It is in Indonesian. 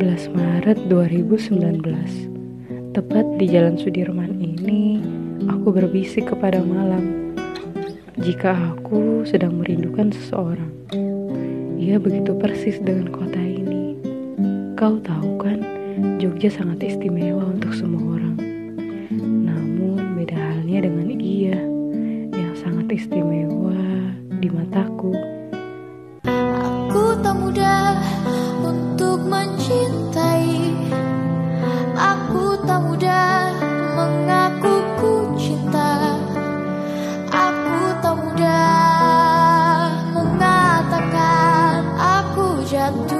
14 Maret 2019 Tepat di Jalan Sudirman ini Aku berbisik kepada malam Jika aku sedang merindukan seseorang Ia begitu persis dengan kota ini. Kau tahu kan Jogja sangat istimewa untuk semua orang. Namun beda halnya dengan ia Yang sangat istimewa di mataku. Aku tak mudah mudah mengatakan aku jatuh cinta